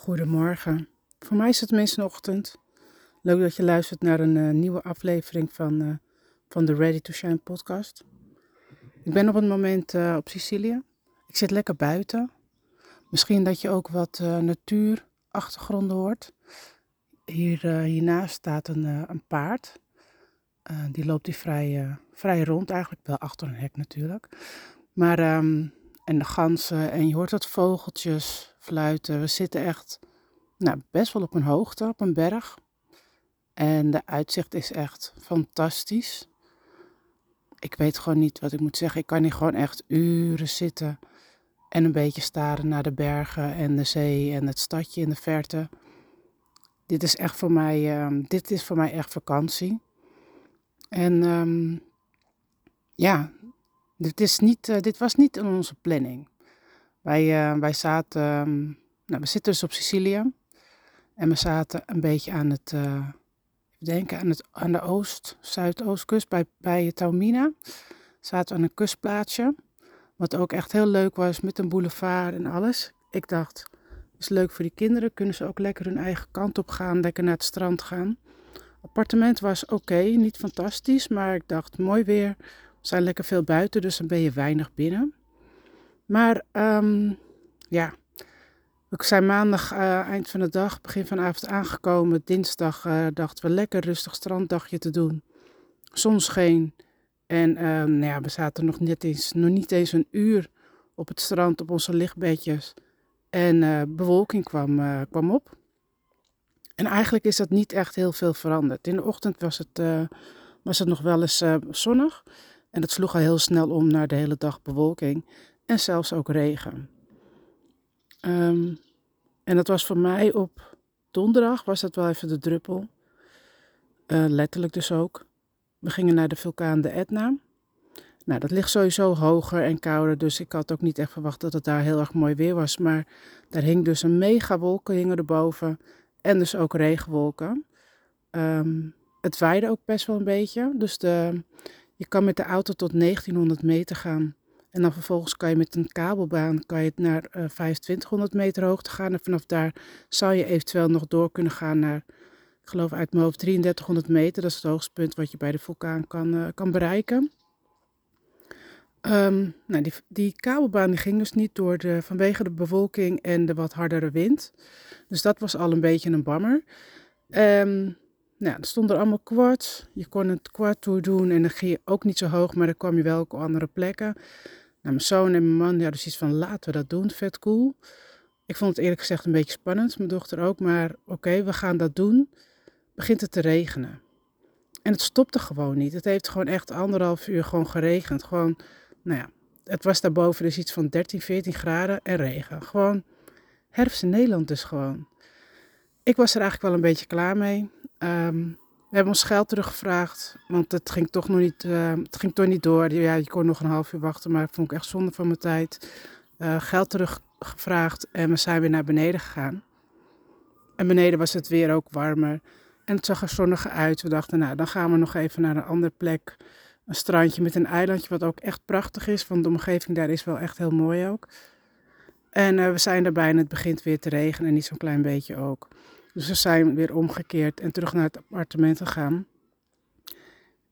Goedemorgen. Voor mij is het een ochtend. Leuk dat je luistert naar een eh, nieuwe aflevering van, eh, van de Ready to Shine podcast. Ik ben op het moment eh, op Sicilië. Ik zit lekker buiten. Misschien dat je ook wat natuurachtergronden hoort. Hier, hiernaast staat een, een paard. die loopt hier vrij, vrij rond eigenlijk. Wel achter een hek natuurlijk. Maar, ehm, en de ganzen en je hoort wat vogeltjes fluiten. We zitten echt nou, best wel op een hoogte, op een berg. En de uitzicht is echt fantastisch. Ik weet gewoon niet wat ik moet zeggen. Ik kan hier gewoon echt uren zitten en een beetje staren naar de bergen en de zee en het stadje in de verte. Dit is echt voor mij, uh, dit is voor mij echt vakantie. En um, ja, dit, is niet, uh, dit was niet in onze planning. Wij, uh, wij zaten, um, nou, we zitten dus op Sicilië. En we zaten een beetje aan het, uh, denken, aan, het, aan de oost, zuidoostkust bij, bij Taormina. Zaten aan een kustplaatsje. Wat ook echt heel leuk was met een boulevard en alles. Ik dacht, is leuk voor die kinderen. Kunnen ze ook lekker hun eigen kant op gaan, lekker naar het strand gaan. appartement was oké, niet fantastisch, maar ik dacht, mooi weer. We zijn lekker veel buiten, dus dan ben je weinig binnen. Maar um, ja, we zijn maandag uh, eind van de dag, begin van avond aangekomen. Dinsdag uh, dachten we lekker rustig stranddagje te doen. Zon scheen. En uh, nou ja, we zaten nog, net eens, nog niet eens een uur op het strand op onze lichtbedjes. En eh, bewolking kwam, kwam op. En eigenlijk is dat niet echt heel veel veranderd. In de ochtend was het, was het nog wel eens zonnig. En dat sloeg al heel snel om naar de hele dag bewolking en zelfs ook regen. Um, en dat was voor mij op donderdag, was dat wel even de druppel. Uh, letterlijk dus ook. We gingen naar de vulkaan de Etna. Nou, dat ligt sowieso hoger en kouder, dus ik had ook niet echt verwacht dat het daar heel erg mooi weer was. Maar daar hing dus een mega wolken erboven en dus ook regenwolken. Um, het waaide ook best wel een beetje, dus de, je kan met de auto tot 1900 meter gaan. En dan vervolgens kan je met een kabelbaan kan je naar uh, eh, 2500 meter hoogte gaan. En vanaf daar zou je eventueel nog door kunnen gaan naar, ik geloof uit mijn hoofd, 3300 meter. Dat is het hoogste punt wat je bij de vulkaan kan, uh, kan bereiken. Um, nou, die, die kabelbaan die ging dus niet door de, vanwege de bewolking en de wat hardere wind. Dus dat was al een beetje een bammer. Um, nou, er stonden allemaal quads. Je kon het quad tour doen en dan ging je ook niet zo hoog, maar dan kwam je wel op andere plekken. Nou, mijn zoon en mijn man hadden zoiets van laten we dat doen, vet cool. Ik vond het eerlijk gezegd een beetje spannend, mijn dochter ook, maar oké, we gaan dat doen. Begint het te regenen. En het stopte gewoon niet. Het heeft gewoon echt anderhalf uur gewoon geregend. Gewoon, nou ja, het was daarboven dus iets van 13, 14 graden en regen. Gewoon herfst in Nederland dus gewoon. Ik was er eigenlijk wel een beetje klaar mee. Um, we hebben ons geld teruggevraagd, want het ging toch nog niet, uh, het ging toch niet door. Ja, je kon nog een half uur wachten, maar dat vond ik echt zonde van mijn tijd. Uh, geld teruggevraagd en we zijn weer naar beneden gegaan. En beneden was het weer ook warmer en het zag er zonniger uit. We dachten, nou, dan gaan we nog even naar een andere plek. Een strandje met een eilandje, wat ook echt prachtig is, want de omgeving daar is wel echt heel mooi ook. En uh, we zijn daarbij en het begint weer te regenen en niet zo'n klein beetje ook. Dus we zijn weer omgekeerd en terug naar het appartement gegaan.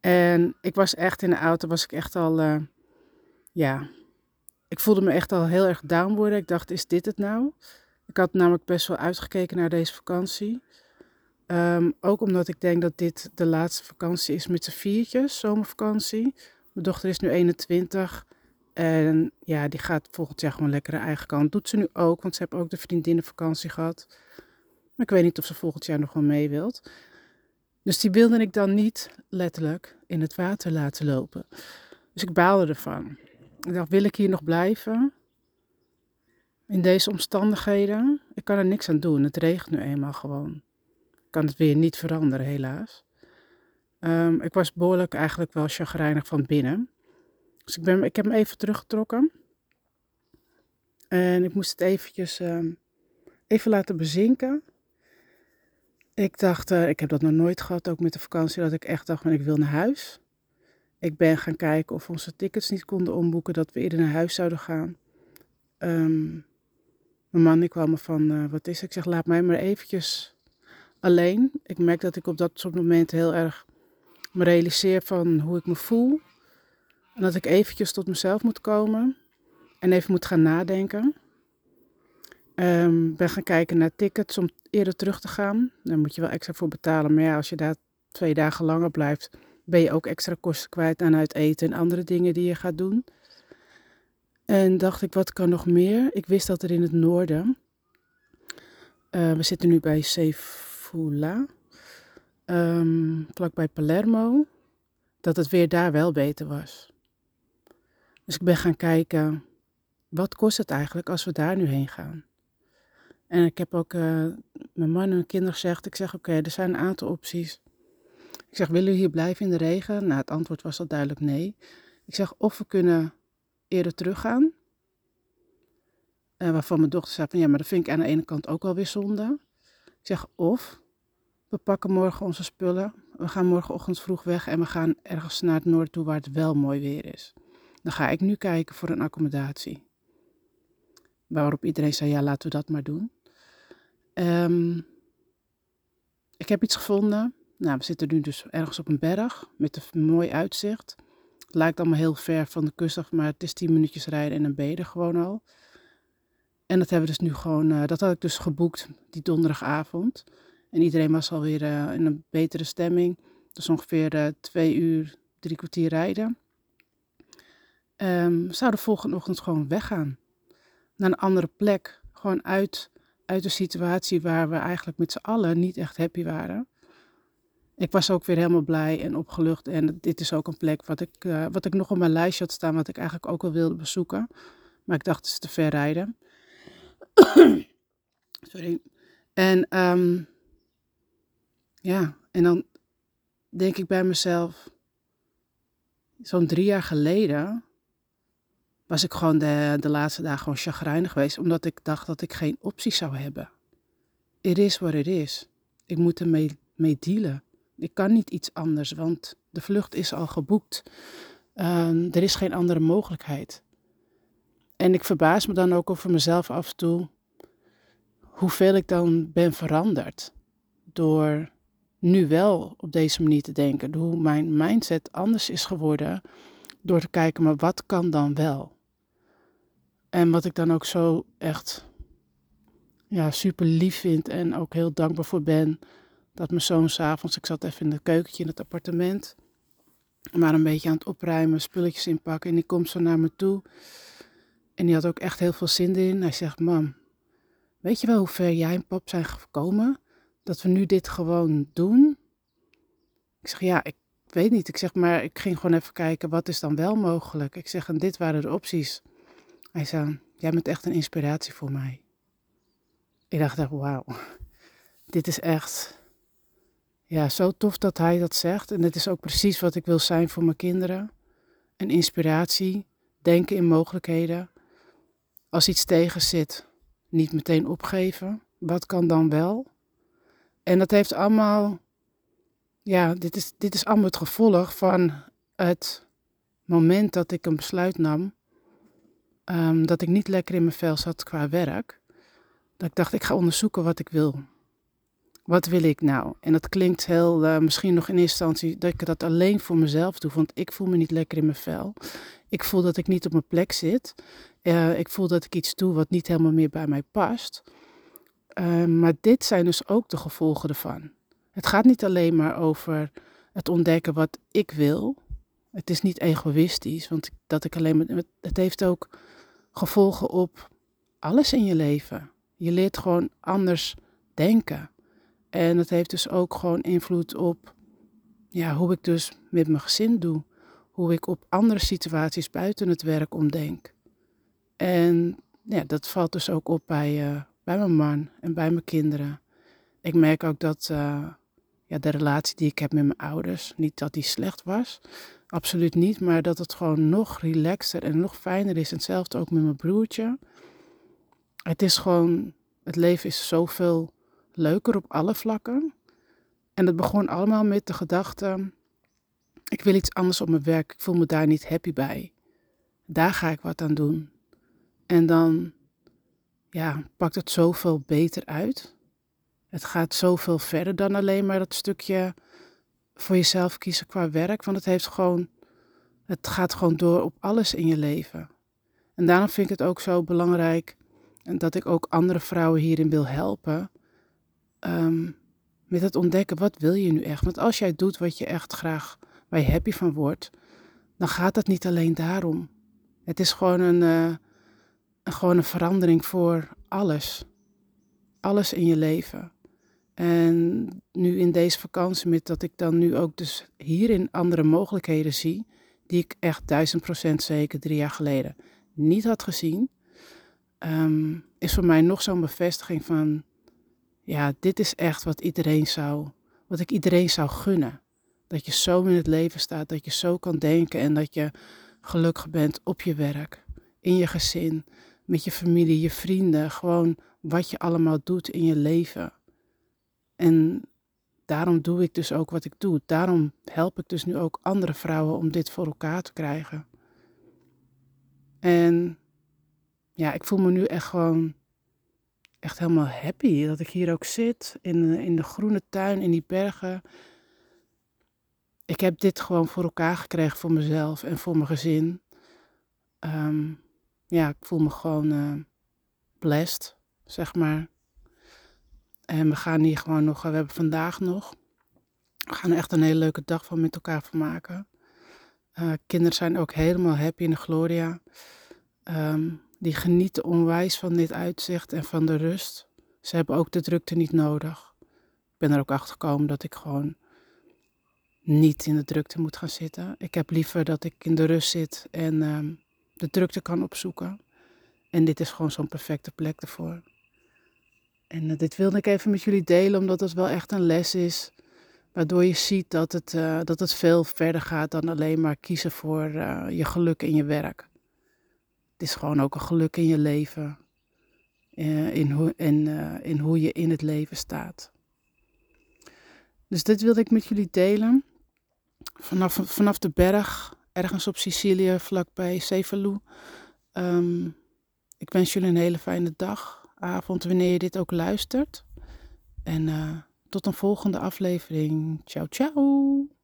En ik was echt in de auto, was ik echt al, uh, ja, ik voelde me echt al heel erg down worden. Ik dacht, is dit het nou? Ik had namelijk best wel uitgekeken naar deze vakantie. Um, ook omdat ik denk dat dit de laatste vakantie is met z'n viertjes, zomervakantie. Mijn dochter is nu 21 en ja, die gaat volgend jaar gewoon lekker eigen kant. Doet ze nu ook, want ze heeft ook de vriendinnenvakantie gehad. Maar ik weet niet of ze volgend jaar nog wel mee wilt. Dus die wilde ik dan niet letterlijk in het water laten lopen. Dus ik baalde ervan. Ik dacht, wil ik hier nog blijven? In deze omstandigheden? Ik kan er niks aan doen. Het regent nu eenmaal gewoon. Ik kan het weer niet veranderen, helaas. Um, ik was behoorlijk eigenlijk wel chagrijnig van binnen. Dus ik, ben, ik heb hem even teruggetrokken. En ik moest het eventjes um, even laten bezinken. Ik dacht, uh, ik heb dat nog nooit gehad, ook met de vakantie, dat ik echt dacht, ik wil naar huis. Ik ben gaan kijken of onze tickets niet konden omboeken, dat we eerder naar huis zouden gaan. Um, Mijn man die kwam me van, uh, wat is Ik zeg, laat mij maar eventjes alleen. Ik merk dat ik op dat soort momenten heel erg me realiseer van hoe ik me voel. Dat ik eventjes tot mezelf moet komen. En even moet gaan nadenken. Um, ben gaan kijken naar tickets om eerder terug te gaan. Daar moet je wel extra voor betalen. Maar ja, als je daar twee dagen langer blijft, ben je ook extra kosten kwijt aan uit eten en andere dingen die je gaat doen. En dacht ik, wat kan nog meer? Ik wist dat er in het noorden, uh, we zitten nu bij Sefula, um, vlakbij Palermo, dat het weer daar wel beter was. Dus ik ben gaan kijken, wat kost het eigenlijk als we daar nu heen gaan? En ik heb ook uh, mijn man en mijn kinderen gezegd, ik zeg oké, er zijn een aantal opties. Ik zeg, willen we hier blijven in de regen? Nou, het antwoord was al duidelijk nee. Ik zeg, of we kunnen eerder teruggaan. Uh, waarvan mijn dochter zei van, ja, maar dat vind ik aan de ene kant ook alweer zonde. Ik zeg, of we pakken morgen onze spullen. We gaan morgenochtend vroeg weg en we gaan ergens naar het noorden toe waar het wel mooi weer is. Dan ga ik nu kijken voor een accommodatie. Waarop iedereen zei, ja, laten we dat maar doen. Um, ik heb iets gevonden. Nou, we zitten nu dus ergens op een berg met een mooi uitzicht. Het lijkt allemaal heel ver van de kust af, maar het is 10 minuutjes rijden en een ben gewoon al. En dat hebben we dus nu gewoon, uh, dat had ik dus geboekt die donderdagavond. En iedereen was alweer uh, in een betere stemming. Dus ongeveer uh, twee uur, drie kwartier rijden. Um, we zouden volgende ochtend gewoon weggaan. Naar een andere plek. Gewoon uit, uit de situatie waar we eigenlijk met z'n allen niet echt happy waren ik was ook weer helemaal blij en opgelucht. En dit is ook een plek wat ik, uh, wat ik nog op mijn lijstje had staan, wat ik eigenlijk ook wel wilde bezoeken. Maar ik dacht, het is te ver rijden. Sorry. En um, ja, en dan denk ik bij mezelf, zo'n drie jaar geleden was ik gewoon de, de laatste dagen gewoon chagrijnig geweest, omdat ik dacht dat ik geen opties zou hebben. Het is wat het is. Ik moet ermee mee dealen. Ik kan niet iets anders, want de vlucht is al geboekt. Uh, er is geen andere mogelijkheid. En ik verbaas me dan ook over mezelf af en toe hoeveel ik dan ben veranderd. Door nu wel op deze manier te denken. Hoe mijn mindset anders is geworden. Door te kijken, maar wat kan dan wel? En wat ik dan ook zo echt ja, super lief vind en ook heel dankbaar voor ben dat mijn zoon s'avonds, ik zat even in het keukentje in het appartement, maar een beetje aan het opruimen, spulletjes inpakken. En die komt zo naar me toe. En die had ook echt heel veel zin in. Hij zegt, mam, weet je wel hoe ver jij en pap zijn gekomen? Dat we nu dit gewoon doen? Ik zeg, ja, ik weet niet. Ik zeg, maar ik ging gewoon even kijken, wat is dan wel mogelijk? Ik zeg, en dit waren de opties. Hij zei, jij bent echt een inspiratie voor mij. Ik dacht echt, wauw, dit is echt ja, zo tof dat hij dat zegt. En het is ook precies wat ik wil zijn voor mijn kinderen. Een inspiratie, denken in mogelijkheden. Als iets tegen zit, niet meteen opgeven. Wat kan dan wel? En dat heeft allemaal, ja, dit is, dit is allemaal het gevolg van het moment dat ik een besluit nam. Um, dat ik niet lekker in mijn vel zat qua werk. Dat ik dacht, ik ga onderzoeken wat ik wil wat wil ik nou? En dat klinkt heel, uh, misschien nog in eerste instantie, dat ik dat alleen voor mezelf doe, want ik voel me niet lekker in mijn vel. Ik voel dat ik niet op mijn plek zit. Uh, ik voel dat ik iets doe wat niet helemaal meer bij mij past. Uh, maar dit zijn dus ook de gevolgen ervan. Het gaat niet alleen maar over het ontdekken wat ik wil. Het is niet egoïstisch, want dat ik alleen maar. Het heeft ook gevolgen op alles in je leven. Je leert gewoon anders denken. En het heeft dus ook gewoon invloed op ja, hoe ik dus met mijn gezin doe. Hoe ik op andere situaties buiten het werk omdenk. En ja, dat valt dus ook op bij, uh, bij mijn man en bij mijn kinderen. Ik merk ook dat uh, ja, de relatie die ik heb met mijn ouders, niet dat die slecht was, absoluut niet, maar dat het gewoon nog relaxter en nog fijner is. Hetzelfde ook met mijn broertje. Het is gewoon, het leven is zoveel leuker op alle vlakken. En het begon allemaal met de gedachte: ik wil iets anders op mijn werk, ik voel me daar niet happy bij. Daar ga ik wat aan doen. En dan ja, pakt het zoveel beter uit. Het gaat zoveel verder dan alleen maar dat stukje voor jezelf kiezen qua werk. Want het heeft gewoon, het gaat gewoon door op alles in je leven. En daarom vind ik het ook zo belangrijk dat ik ook andere vrouwen hierin wil helpen. Um, met het ontdekken, wat wil je nu echt? Want als jij doet wat je echt graag, waar je happy van wordt, dan gaat het niet alleen daarom. Het is gewoon een, een, gewoon een verandering voor alles. Alles in je leven. En nu in deze vakantie, met dat ik dan nu ook dus hierin andere mogelijkheden zie, die ik echt duizend procent zeker drie jaar geleden niet had gezien, um, is voor mij nog zo'n bevestiging van, ja, dit is echt wat iedereen zou, wat ik iedereen zou gunnen. Dat je zo in het leven staat, dat je zo kan denken en dat je gelukkig bent op je werk, in je gezin, met je familie, je vrienden, gewoon wat je allemaal doet in je leven. En daarom doe ik dus ook wat ik doe. Daarom help ik dus nu ook andere vrouwen om dit voor elkaar te krijgen. En ja, ik voel me nu echt gewoon echt helemaal happy dat ik hier ook zit in, in de groene tuin, in die bergen. Ik heb dit gewoon voor elkaar gekregen voor mezelf en voor mijn gezin. Ehm, ja, ik voel me gewoon uh, blessed, zeg maar. En we gaan hier gewoon nog, we hebben vandaag nog, we gaan er echt een hele leuke dag van met elkaar van maken. Uh, kinderen zijn ook helemaal happy in de Gloria. Um, die genieten onwijs van dit uitzicht en van de rust. Ze hebben ook de drukte niet nodig. Ik ben er ook achter gekomen dat ik gewoon niet in de drukte moet gaan zitten. Ik heb liever dat ik in de rust zit en ehm, de drukte kan opzoeken. En dit is gewoon zo'n perfecte plek ervoor. En uh, dit wilde ik even met jullie delen, omdat het wel echt een les is. Waardoor je ziet dat het, uh, dat het veel verder gaat dan alleen maar kiezen voor uh, je geluk in je werk. Het is gewoon ook een geluk in je leven. In, hoe, in hoe je in het leven staat. Dus dit wilde ik met jullie delen. Vanaf, vanaf de berg, ergens op Sicilië, vlakbij Cefalù. Um, ik wens jullie een hele fijne dag, avond, wanneer je dit ook luistert. En uh, tot een volgende aflevering. Ciao, ciao.